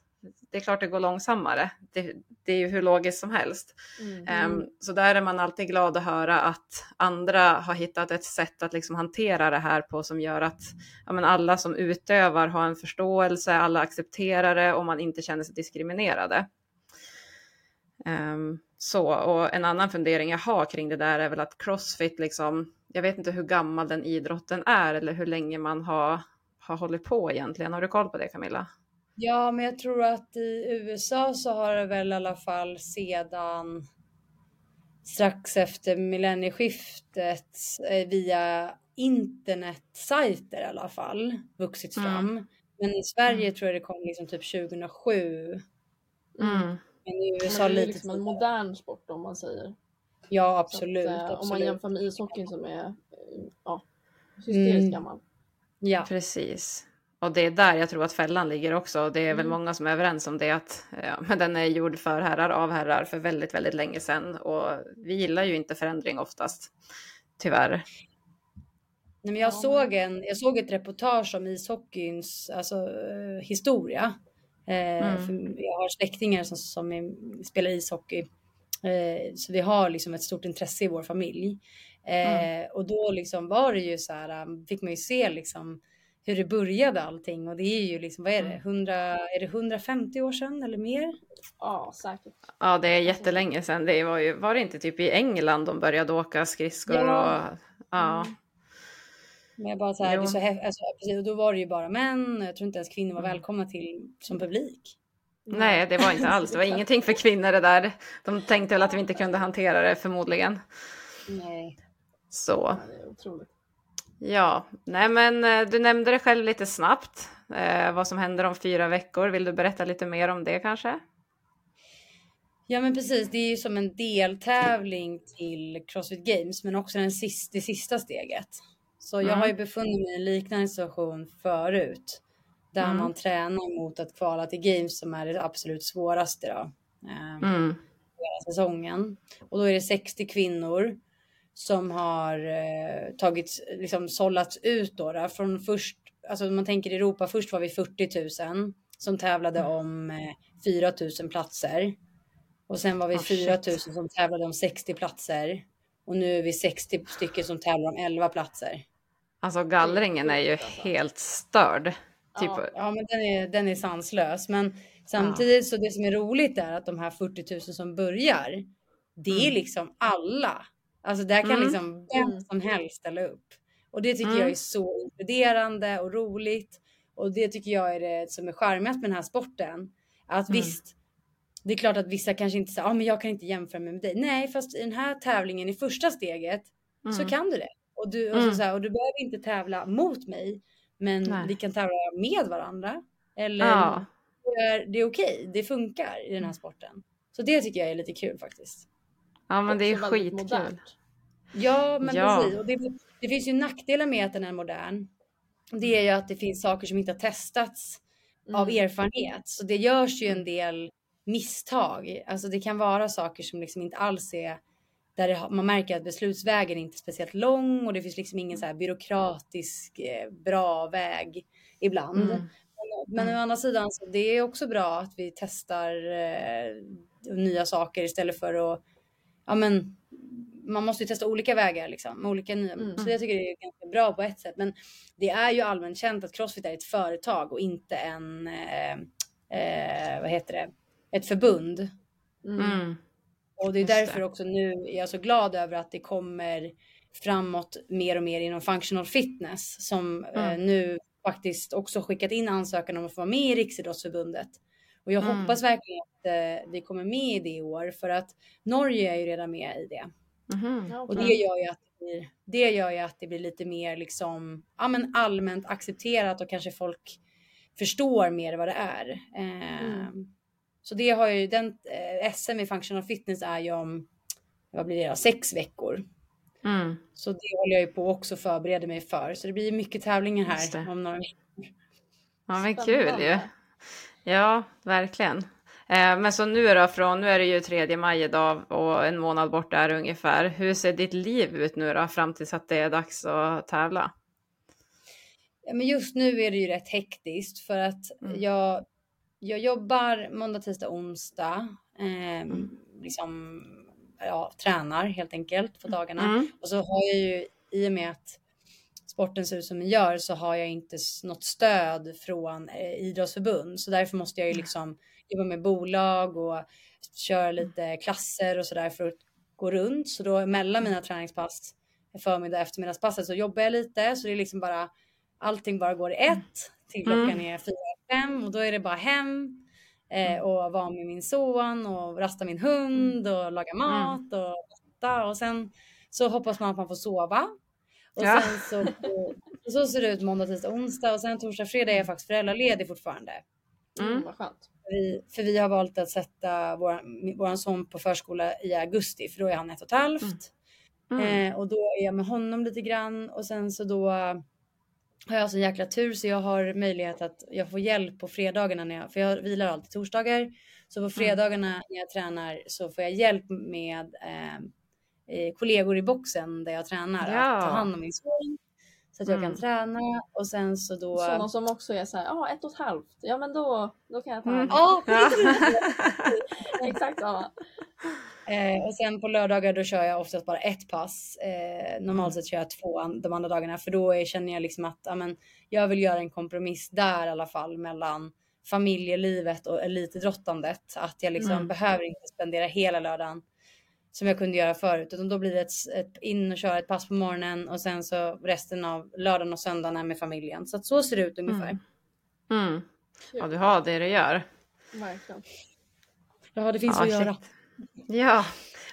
E: det är klart det går långsammare. Det, det är ju hur logiskt som helst.
G: Mm.
E: Ehm, så där är man alltid glad att höra att andra har hittat ett sätt att liksom hantera det här på som gör att ja, men alla som utövar har en förståelse, alla accepterar det och man inte känner sig diskriminerade. Ehm, så, och en annan fundering jag har kring det där är väl att crossfit, liksom, jag vet inte hur gammal den idrotten är eller hur länge man har, har hållit på egentligen. Har du koll på det Camilla?
F: Ja, men jag tror att i USA så har det väl i alla fall sedan strax efter millennieskiftet eh, via internetsajter i alla fall vuxit
E: Mm.
F: fram. Men i Sverige tror jag det kom liksom typ 2007.
E: Mm.
F: Men i
G: Men
F: USA
G: det är ju
F: lite
G: liksom en modern sport om man säger.
F: Ja, absolut.
G: att, eh, Om man
F: absolut.
G: jämför med ishockeyn som är eh, ja, hysteriskt
F: Mm.
G: gammal.
F: Ja,
E: Precis. Och det är där jag tror att fällan ligger också. Det är väl
G: Mm.
E: många som är överens om det att ja, <laughs> men den är gjord för herrar av herrar för väldigt, väldigt länge sedan. Och vi gillar ju inte förändring oftast. Tyvärr.
F: Nej, men jag,
G: Ja,
F: såg en, jag såg ett reportage om ishockeyns alltså, eh, historia. Eh,
E: Mm.
F: jag har släktingar som, som är, spelar ishockey. Eh, så vi har liksom ett stort intresse i vår familj. Eh, Och då liksom var det ju så här, um, fick man ju se liksom hur det började allting. Och det är ju liksom, vad är det, 100, är det 150 år sedan eller mer?
G: Ja, säkert.
E: Ja, det är jättelänge sedan. Det var ju, var det inte typ i England de började åka skridskor?
F: Ja.
E: Och, ja.
F: Men jag bara så här,
E: Jo.
F: det är så häf- alltså, precis, och då var det ju bara män. Jag tror inte ens kvinnor var
E: Mm.
F: välkomna till som publik.
E: Nej, det var inte alls. Det var <laughs> ingenting för kvinnor det där. De tänkte väl att vi inte kunde hantera det förmodligen.
F: Nej.
E: Så.
G: Otroligt.
E: Ja, nej men eh, du nämnde det själv lite snabbt. Eh, vad som händer om fyra veckor. Vill du berätta lite mer om det kanske?
F: Ja men precis, det är ju som en deltävling till Crossfit Games men också den sista, det sista steget. Så jag
E: Mm.
F: har ju befunnit mig i en liknande situation förut. Där
E: Mm.
F: man tränar mot att kvala till Games som är det absolut svåraste då. Eh,
E: Mm.
F: säsongen. Och då är det 60 kvinnor som har eh, tagits, liksom sållats ut då, då. Från först, alltså man tänker Europa, först var vi 40 000 som tävlade
E: Mm.
F: om eh, 4 000 platser. Och sen var vi
E: Oh,
F: 4 000
E: shit.
F: som tävlade om 60 platser. Och nu är vi 60 stycken som tävlar om 11 platser.
E: Alltså gallringen är ju
G: alltså.
E: helt störd. Typ,
G: Ja.
F: Ja, men den är, den är sanslös. Men samtidigt så det som är roligt är att de här 40 000 som börjar, det är
E: Mm.
F: liksom alla. Alltså där kan
E: Mm.
F: liksom vem
G: Mm.
F: som helst ställa upp. Och det tycker
E: Mm.
F: jag är så inkluderande och roligt. Och det tycker jag är det som är charmigast med den här sporten. Att
E: Mm.
F: visst, det är klart att vissa kanske inte säger, ah, men jag kan inte jämföra mig med dig. Nej, fast i den här tävlingen i första steget så
E: Mm.
F: kan du det. Och du, och,
E: Mm.
F: så, här, och du behöver inte tävla mot mig, men
E: Nej.
F: vi kan tävla med varandra. Eller
E: Ja.
F: det är, okej, det funkar i den här sporten. Så det tycker jag är lite kul faktiskt.
E: ja, men det är skitkul.
G: modernt.
F: Ja, men
E: Ja.
F: precis. Och det, det finns ju nackdelar med att den är modern. Det är ju att det finns saker som inte har testats av
G: Mm.
F: erfarenhet. Så det görs ju en del misstag. Alltså det kan vara saker som liksom inte alls är där det, man märker att beslutsvägen inte är speciellt lång och det finns liksom ingen så här byråkratisk eh, bra väg ibland.
E: Mm.
F: Men, men å andra sidan så det är också bra att vi testar eh, nya saker istället för att ja men man måste ju testa olika vägar liksom olika nya.
G: Mm.
F: Så jag tycker det är ganska bra på ett sätt. Men det är ju allmänt känt att Crossfit är ett företag och inte en eh, eh, vad heter det? Ett förbund.
G: Mm.
E: Mm.
F: Och det är
E: Just
F: därför
E: det.
F: också nu är jag så glad över att det kommer framåt mer och mer inom functional fitness som eh,
E: Mm.
F: nu faktiskt också skickat in ansökan om att få vara med i Riksidrottsförbundet. Och jag
E: Mm.
F: hoppas verkligen att eh, vi kommer med i det i år för att Norge är ju redan med i det.
G: Ja,
F: Och det gör ju att det blir, det gör ju att det blir lite mer liksom, ja, men allmänt accepterat och kanske folk förstår mer vad det är. Eh,
G: Mm.
F: Så det har ju den eh, SM i functional fitness är ju om vad blir det då, sex veckor.
E: Mm.
F: Så det håller jag ju på också förbereda mig för. Så det blir mycket tävlingar här om några veckor.
E: Ja, men kul ju. Ja, verkligen. Eh, men så nu då, från, nu är det ju tredje maj idag och en månad bort där ungefär. Hur ser ditt liv ut nu då, fram tills att det är dags att tävla?
F: Ja, men just nu är det ju rätt hektiskt för att
E: Mm.
F: jag, jag jobbar måndag, tisdag, onsdag. Eh,
E: Mm.
F: Liksom, ja, tränar helt enkelt på dagarna.
E: Mm.
F: Och så har jag ju, i och med att sporten ser ut som den gör, så har jag inte något stöd från eh, idrottsförbund. Så därför måste jag ju liksom jobba med bolag och köra lite klasser och sådär för att gå runt. Så då mellan mina träningspass, förmiddag och eftermiddagspasset, så jobbar jag lite. Så det är liksom bara, allting bara går i ett till klockan
E: Mm.
F: är fyra, fem och då är det bara hem eh, och vara med min son och rasta min hund och laga mat och äta och sen så hoppas man att man får sova. Och
E: Ja.
F: sen så, <laughs> så ser det ut måndag, tisdag, onsdag och sen torsdag, fredag är jag faktiskt föräldraledig fortfarande.
G: Mm,
E: Mm.
G: vad skönt.
F: Vi, för vi har valt att sätta vår, våran son på förskola i augusti för då är han ett och ett halvt.
E: Mm.
F: Eh, och då är jag med honom lite grann och sen så då har jag sån jäkla tur så jag har möjlighet att jag får hjälp på fredagarna när jag, för jag vilar alltid torsdagar. Så
E: Mm.
F: på fredagarna när jag tränar så får jag hjälp med eh, eh, kollegor i boxen där jag tränar
E: Ja.
F: att ta hand om min son. Så att jag
E: Mm.
F: kan träna och sen så då...
G: Sådana som också är så här, ja ett och ett halvt. Ja men då, då kan jag ta
E: Mm.
G: hand.
F: Ja, <laughs>
E: Ja.
G: Exakt samma.
F: Eh, och sen på lördagar då kör jag oftast bara ett pass. Eh, normalt sett kör jag två de andra dagarna för då är, känner jag liksom att ja, men, jag vill göra en kompromiss där i alla fall mellan familjelivet och elitidrottandet. Att jag liksom
E: Mm.
F: behöver inte spendera hela lördagen som jag kunde göra förut. Utan då blir det ett, ett, in och köra ett pass på morgonen och sen så resten av lördagen och söndagen är med familjen. Så att så ser det ut ungefär.
E: Mm. Mm. Ja, du har det du gör.
G: Verkligen.
F: Ja, det finns
E: Ja,
F: att
E: shit.
F: göra.
E: Ja,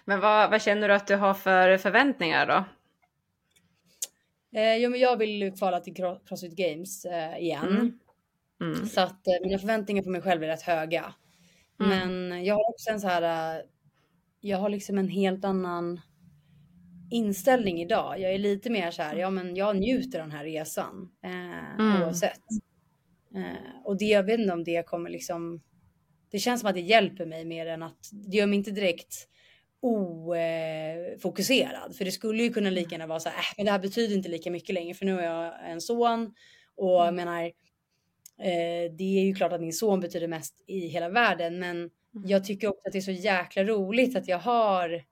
E: men vad, vad känner du att du har för förväntningar då?
F: Eh, jo, men jag vill kvala till Cro- Crossfit Games eh, igen.
E: Mm. Mm.
F: Så att eh, mina förväntningar på mig själv är rätt höga.
E: Mm.
F: Men jag har också en så här. eh, Jag har liksom en helt annan inställning idag. Jag är lite mer så här. Ja, men jag njuter av den här resan eh,
E: Mm.
F: oavsett. Eh, och det jag vet inte om det kommer liksom. Det känns som att det hjälper mig mer än att det gör mig inte direkt ofokuserad. För det skulle ju kunna lika gärna vara så här, äh, men det här betyder inte lika mycket längre för nu har jag en son och jag menar, eh, det är ju klart att min son betyder mest i hela världen, men jag tycker också att det är så jäkla roligt att jag har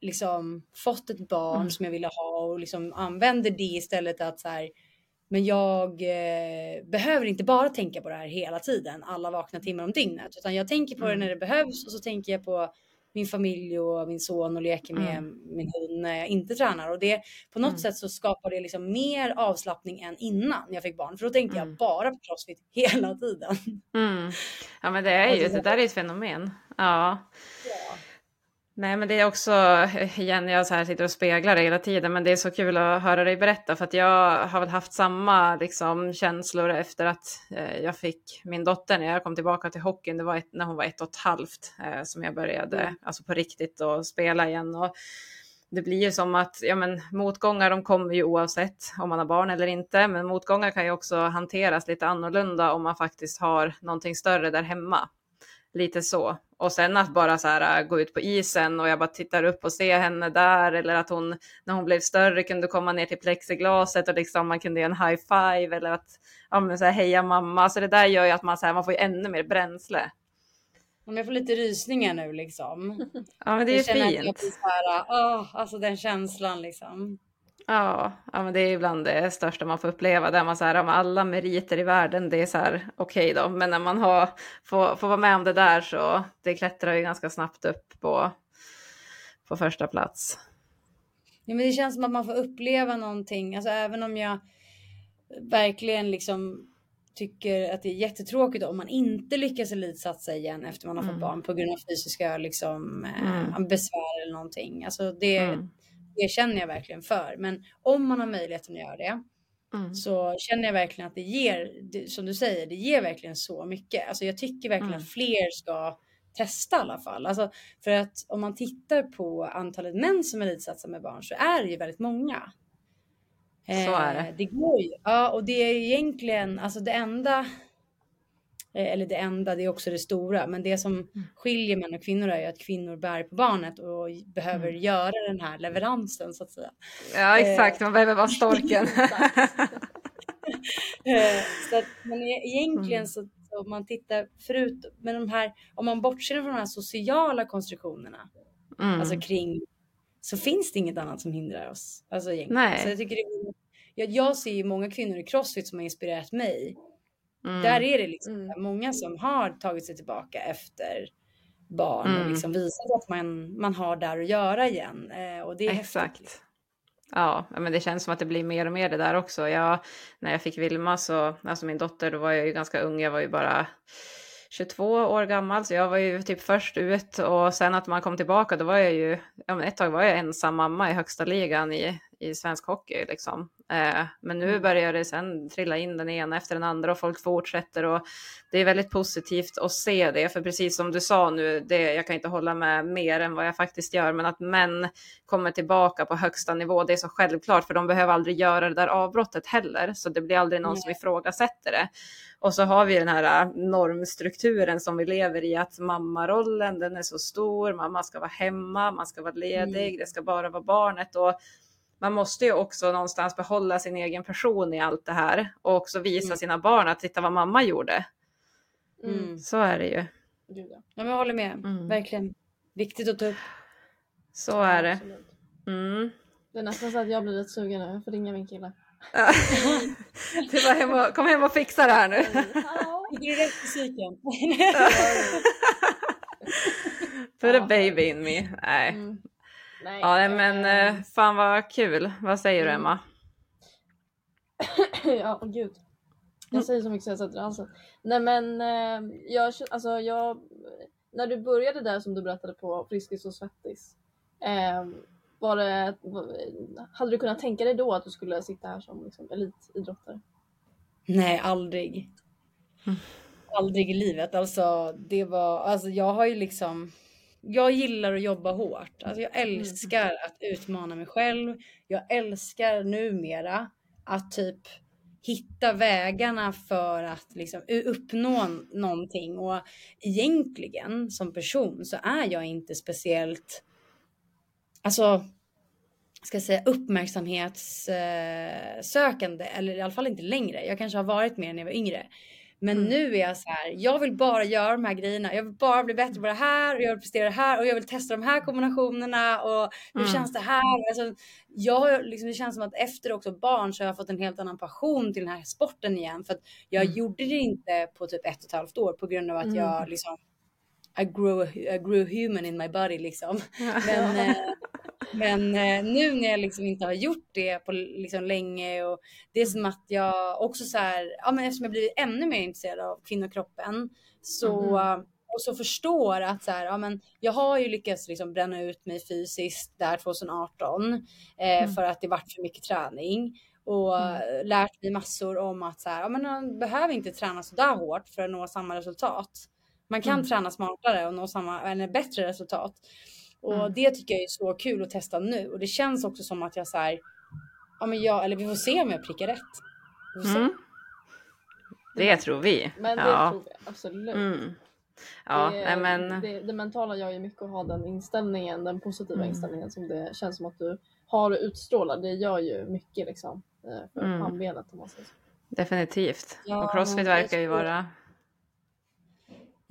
F: liksom fått ett barn
E: Mm.
F: som jag ville ha och liksom använder det istället att så här Men jag eh, behöver inte bara tänka på det här hela tiden, alla vakna timmar om dygnet, utan jag tänker på det när det behövs och så tänker jag på min familj och min son och leker med
E: Mm.
F: min hund när jag inte tränar. Och det, på något
E: Mm.
F: sätt så skapar det liksom mer avslappning än innan jag fick barn. För då tänkte jag
E: Mm.
F: bara på crossfit <laughs> hela tiden.
E: Mm. Ja men det är ju, det där är ett fenomen. Ja.
F: Ja.
E: Nej men det är också, eh, igen jag så här sitter och speglar det hela tiden, men det är så kul att höra dig berätta för att jag har väl haft samma liksom, känslor efter att eh, jag fick min dotter när jag kom tillbaka till hockeyn. Det var ett, när hon var ett och ett halvt eh, som jag började,
F: Mm.
E: alltså på riktigt och spela igen. Och det blir ju som att, ja men motgångar de kommer ju oavsett om man har barn eller inte, men motgångar kan ju också hanteras lite annorlunda om man faktiskt har någonting större där hemma. Lite så. Och sen att bara så här äh, gå ut på isen och jag bara tittar upp och ser henne där eller att hon när hon blev större kunde komma ner till plexiglaset och liksom man kunde göra en high five eller att ja, men så här, heja mamma. Så det där gör ju att man, så här, man får ännu mer bränsle.
F: Om jag får lite rysningar nu liksom.
E: Ja men det är
F: Jag
E: ju
F: att jag
E: fint.
F: blir så här, åh, alltså den känslan liksom.
E: Ja, ja, men det är ibland det största man får uppleva. Där man så här, men alla meriter i världen, det är så här okej då. Men när man har, får, får vara med om det där så det klättrar ju ganska snabbt upp på, på första plats.
F: Ja, men det känns som att man får uppleva någonting, alltså även om jag verkligen liksom tycker att det är jättetråkigt om man inte lyckas elitsatsa igen efter man har fått
E: Mm.
F: barn på grund av fysiska liksom,
E: Mm.
F: eh, besvär eller någonting. Alltså det,
E: Mm.
F: Det känner jag verkligen för. Men om man har möjligheten att göra det
E: Mm.
F: så känner jag verkligen att det ger, som du säger, det ger verkligen så mycket. Alltså jag tycker verkligen
E: Mm.
F: att fler ska testa i alla fall. Alltså för att om man tittar på antalet män som elitsatsar med barn så är det ju väldigt många.
E: Så är det.
F: Eh, Det går ju. Ja, och det är egentligen, alltså det enda, eller det enda, det är också det stora, men det som
E: Mm.
F: skiljer män och kvinnor är ju att kvinnor bär på barnet och behöver
E: Mm.
F: göra den här leveransen så att säga.
E: Ja exakt, man behöver vara storken. <laughs>
F: Eh, så att, men e- egentligen
E: Mm.
F: så om man tittar förut, men de här, om man bortser från de här sociala konstruktionerna,
E: Mm.
F: alltså kring, så finns det inget annat som hindrar oss. Alltså egentligen.
E: Nej.
F: Så jag, tycker det, jag, jag ser ju många kvinnor i crossfit som har inspirerat mig.
E: Mm.
F: Där är det liksom
G: Mm.
F: många som har tagit sig tillbaka efter barn och
E: Mm.
F: liksom visat att man, man har där att göra igen. Eh, och det är häftigt.
E: Exakt. Ja, ja, men det känns som att det blir mer och mer det där också. Jag, när jag fick Vilma, så, alltså min dotter, då var jag ju ganska ung. Jag var ju bara 22 år gammal, så jag var ju typ först ut. Och sen att man kom tillbaka, då var jag ju, ja, men ett tag var jag ensam mamma i högsta ligan i, i svensk hockey. Liksom. Eh, men nu börjar det sen trilla in den ena efter den andra och folk fortsätter. Och det är väldigt positivt att se det, för precis som du sa nu, det, jag kan inte hålla med mer än vad jag faktiskt gör, men att män kommer tillbaka på högsta nivå, det är så självklart, för de behöver aldrig göra det där avbrottet heller, så det blir aldrig någon som ifrågasätter det. Och så har vi den här äh, normstrukturen som vi lever i, att mammarollen, den är så stor, mamma ska vara hemma, man ska vara ledig, det ska bara vara barnet. Och man måste ju också någonstans behålla sin egen person i allt det här och också visa
F: Mm.
E: sina barn att titta vad mamma gjorde.
F: Mm.
E: Så är det ju.
G: Ja.
F: Men jag håller med.
E: Mm.
F: Verkligen. Viktigt att ta upp.
E: Så är det. Mm.
G: Det är nästan så att jag blir lite sugen nu. Jag får ringa min kille.
E: Du bara hem och, kom hem och fixa det här nu.
F: Rätt musiken? <laughs>
E: Put a baby in me. Nej.
G: Mm. Nej.
E: Ja, men
G: eh,
E: fan vad kul. Vad säger du
G: Mm.
E: Emma? <clears throat>
G: ja, åh gud. Jag säger så mycket så jag sätter halsen. Nej men eh, jag, alltså, jag, när du började där som du berättade på Friskis och Svettis. Eh, var det, hade du kunnat tänka dig då att du skulle sitta här som liksom, elitidrottare?
F: Nej, aldrig. Aldrig i livet. Alltså, det var, alltså jag har ju liksom, jag gillar att jobba hårt. Alltså jag älskar att utmana mig själv. Jag älskar numera att typ hitta vägarna för att liksom uppnå någonting. Och egentligen som person så är jag inte speciellt, alltså ska jag säga uppmärksamhetssökande eller i alla fall inte längre. Jag kanske har varit mer när jag var yngre. Men
E: Mm.
F: nu är jag så här, jag vill bara göra de här grejerna. Jag vill bara bli bättre på det här och jag vill prestera det här och jag vill testa de här kombinationerna och hur
E: Mm.
F: känns det här? Alltså, jag liksom, det känns som att efter också barn så har jag fått en helt annan passion till den här sporten igen. För att jag
E: Mm.
F: gjorde det inte på typ ett och ett halvt år på grund av att
E: Mm.
F: jag liksom I grew, I grew human in my body liksom. Men, eh, <laughs> men eh, nu när jag liksom inte har gjort det på liksom länge och det är som att jag också så här, ja men eftersom jag blivit ännu mer intresserad av kvinnokroppen så eh, och så förstår att så här, ja men jag har ju lyckats liksom bränna ut mig fysiskt där 2018 eh,
E: Mm.
F: för att det vart för mycket träning och eh, lärt mig massor om att så här, ja men man behöver inte träna så där hårt för att nå samma resultat. Man kan
E: Mm.
F: träna smartare och nå samma eller bättre resultat. Och
E: Mm.
F: det tycker jag är så kul att testa nu och det känns också som att jag så här, ja men jag, eller vi får se om jag prickar rätt.
E: Mm. Det tror vi.
G: Men det
E: ja.
G: tror vi absolut.
E: Mm. Ja,
G: det,
E: nej, men
G: det, det mentala gör ju mycket att ha den inställningen, den positiva
E: Mm.
G: inställningen som det känns som att du har och utstrålar. Det gör ju mycket liksom eh, för
E: Mm.
G: pannbenet om man säger så.
E: definitivt.
F: Ja,
E: och crossfit verkar ju vara...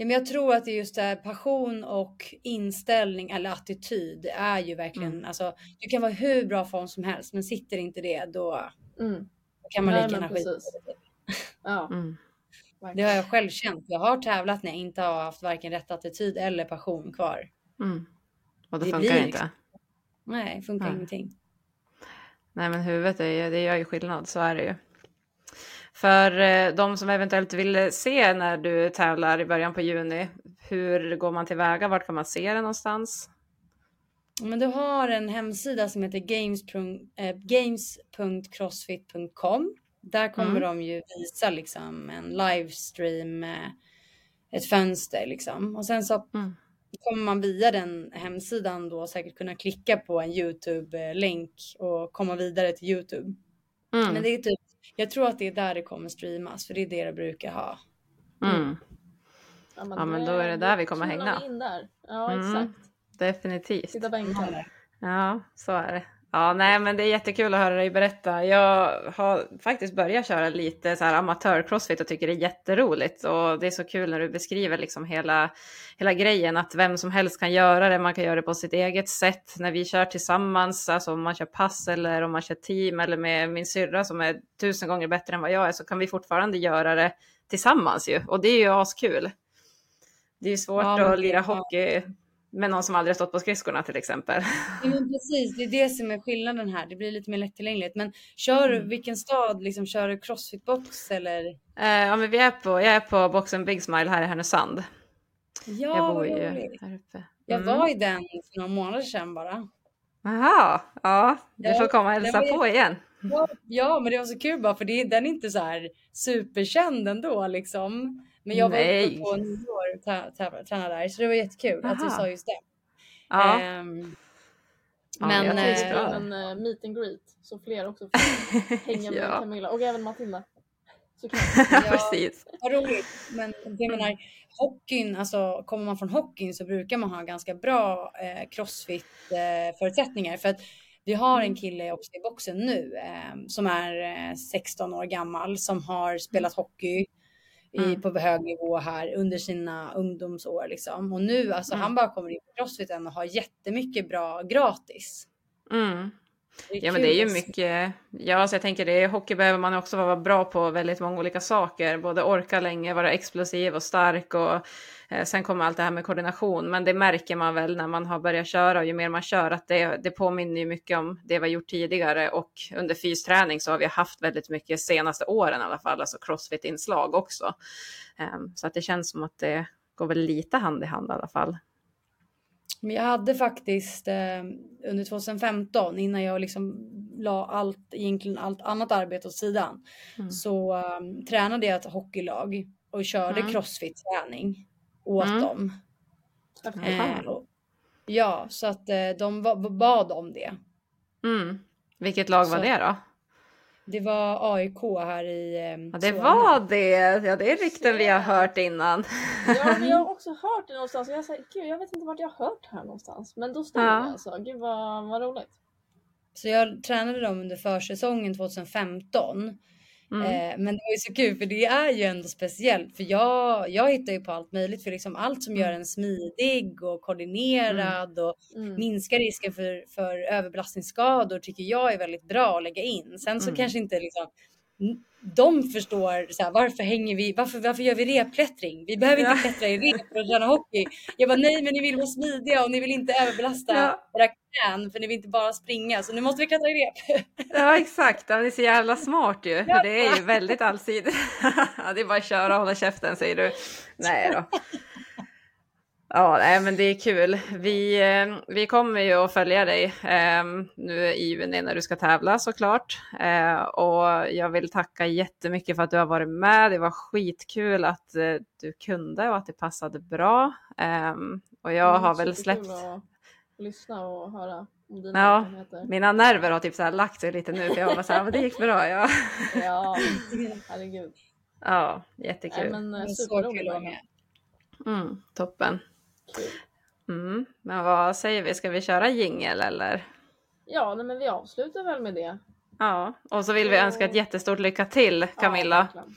F: Ja, men jag tror att det är just det här passion och inställning eller attityd. Det är ju verkligen,
E: Mm.
F: alltså du kan vara hur bra form som helst, men sitter inte det då
G: Mm.
F: kan man
G: Nej,
F: lika gärna skita. <laughs>
G: Ja,
E: Mm.
F: Det har jag själv känt. Jag har tävlat när jag inte har haft varken rätt attityd eller passion kvar.
E: Mm. Och det
F: Det
E: funkar
F: blir
E: inte.
F: liksom- Nej, funkar
E: Nej.
F: ingenting.
E: Nej, men huvudet är ju, det gör ju skillnad, så är det ju. För eh, de som eventuellt vill se när du tävlar i början på juni, hur går man tillväga? Vart kan man se det någonstans?
F: Men du har en hemsida som heter games. eh, games.crossfit.com. Där kommer
E: Mm.
F: de ju visa liksom en livestream, eh, ett fönster liksom. Och sen så
E: Mm.
F: kommer man via den hemsidan då säkert kunna klicka på en Youtube-länk och komma vidare till Youtube.
E: Mm.
F: Men det är typ, jag tror att det är där det kommer streamas, för det är det det brukar ha.
E: Mm.
G: Ja,
E: Ja, men då är det där vi kommer hänga.
G: vi in där. Ja,
E: Mm.
G: exakt.
E: Definitivt.
G: Sitta bänkad.
E: Ja, så är det. Ja, nej, men det är jättekul att höra dig berätta. Jag har faktiskt börjat köra lite så här amatör-crossfit och tycker det är jätteroligt. Och det är så kul när du beskriver liksom hela, hela grejen, att vem som helst kan göra det. Man kan göra det på sitt eget sätt. När vi kör tillsammans, alltså om man kör pass eller om man kör team eller med min syrra som är tusen gånger bättre än vad jag är, så kan vi fortfarande göra det tillsammans ju. Och det är ju askul. Det är ju svårt
F: Ja,
E: att lira hockey med någon som aldrig stått på skridskorna till exempel.
F: Men precis, det är det som är skillnaden här. Det blir lite mer lättillgängligt. Men kör du,
E: Mm.
F: vilken stad, liksom kör du crossfitbox eller?
E: Eh, ja, men vi är på, jag är på boxen Big Smile här i Härnösand.
F: Ja,
E: jag bor ju här uppe.
F: Jag
E: Mm.
F: var i den för några månader sedan bara.
E: Jaha, ja, du får komma och hälsa
F: var
E: på igen.
F: Ja, ja, men det var så kul bara för det, den är inte så här superkänd ändå liksom. Men jag var
E: Nej.
F: uppe på nyår och tränade där så det var jättekul att du
E: Aha.
F: sa just det.
E: Ja,
F: Ehm,
E: Ja,
F: men
E: jag
F: eh,
E: bra.
G: En uh, meet and greet så fler också får <laughs> hänga med
E: Ja.
G: Camilla och även Matilda. <laughs>
E: Ja, precis.
F: Vad roligt. Men jag menar, hockeyn, alltså kommer man från hockeyn så brukar man ha ganska bra eh, crossfit eh, förutsättningar. För att vi har en kille också i boxen nu eh, som är eh, 16 år gammal som har spelat hockey i,
E: Mm.
F: på hög nivå här under sina ungdomsår liksom. Och nu alltså
E: Mm.
F: han bara kommer in på crossfiten och har jättemycket bra gratis.
E: Mm. Ja, men det är ju mycket. Ja, så jag tänker det. Hockey behöver man också vara bra på väldigt många olika saker. Både orka länge, vara explosiv och stark och eh, sen kommer allt det här med koordination. Men det märker man väl när man har börjat köra och ju mer man kör att det, det påminner ju mycket om det vi har gjort tidigare och under fysträning så har vi haft väldigt mycket senaste åren i alla fall, alltså crossfit-inslag också. Ehm, så att det känns som att det går väl lite hand i hand i alla fall.
F: Men jag hade faktiskt eh, under 2015 innan jag liksom la allt, egentligen allt annat arbete åt sidan.
E: Mm.
F: Så eh, tränade jag ett hockeylag och körde
E: Mm.
F: crossfit-träning åt
E: Mm.
F: dem. Eh, och, ja, så att eh, de bad om det.
E: Mm. Vilket lag var
F: Så-
E: det då?
F: Det var AIK här i eh,
E: Ja, det
F: Solna.
E: var det. Ja, det är rykten vi har hört innan.
G: Ja, men jag har <laughs> också hört det någonstans och jag säger gud jag vet inte vart jag har hört det här någonstans. Men då stämmer
E: Ja.
G: det alltså. Gud vad, vad roligt.
F: Så jag tränade dem under försäsongen 2015.
E: Mm.
F: Eh, men det var ju så kul för det är ju ändå speciellt för jag, jag hittar ju på allt möjligt för liksom allt som gör en smidig och koordinerad och
G: Mm.
F: minskar risken för, för överbelastningsskador tycker jag är väldigt bra att lägga in. Sen så
E: Mm.
F: kanske inte liksom de förstår så här, varför hänger vi, varför, varför gör vi repklättring? Vi behöver inte
E: Ja.
F: klättra i rep för att träna hockey. Jag bara nej men ni vill vara smidiga och ni vill inte överbelasta
E: Ja.
F: era knän för ni vill inte bara springa så nu måste vi klättra i rep. <laughs>
E: Ja exakt, ja, det är så jävla smart ju. För det är ju väldigt allsidigt. <laughs> ja, det är bara att köra och hålla käften säger du. Nej då. Ja, nej, men det är kul. Vi, eh, vi kommer ju att följa dig eh, nu i juni när du ska tävla såklart. Eh, och jag vill tacka jättemycket för att du har varit med. Det var skitkul att eh, du kunde och att det passade bra. Eh, och jag
G: Mm,
E: har väl släppt
G: att lyssna och höra om dina
E: Ja,
G: erfarenheter.
E: mina nerver har typ så här lagt sig lite nu för jag var så här, men det gick bra. Ja, <laughs>
G: Ja, herregud.
E: ja
G: Nej,
E: jättekul.
G: men eh,
F: så
G: superroligt.
F: kul att vara med.
E: Mm, toppen. Mm. Men vad säger vi, ska vi köra jingel eller?
G: Ja, nej, men vi avslutar väl med det.
E: Ja, och så vill vi önska ett jättestort lycka till
G: Ja,
E: Camilla.
G: verkligen.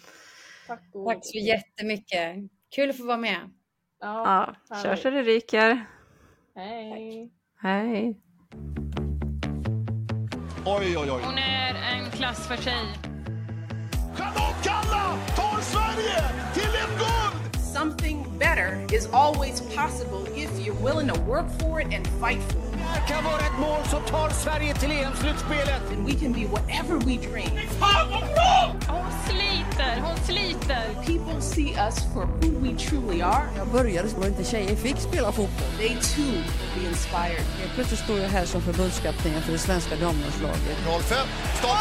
G: Tack och
F: Tack så jättemycket. Kul att få vara med.
G: Ja,
E: Ja, kör så det ryker.
G: Hej.
E: Hej.
D: Oj, oj, oj.
A: Hon är en klass för sig.
D: Charlotte Kalla tar Sverige!
B: Something better is always possible if you're willing to work for it and fight for it.
H: Det här kan vara ett mål som tar Sverige till EM-slutspelet.
B: And we can be whatever we dream.
D: Fan vad bra!
A: Hon sliter, hon sliter.
B: People see us for who we truly are.
C: Jag började så inte tjejer fick spela fotboll.
B: They too will be inspired.
C: Helt plötsligt står jag här som förbundskapten för det svenska damlandslaget.
D: 05, stopp.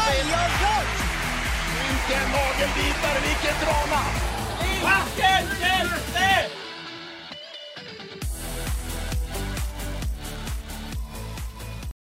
D: Vilken nagelbitare, vilket drama! Basket! Dead! Dead!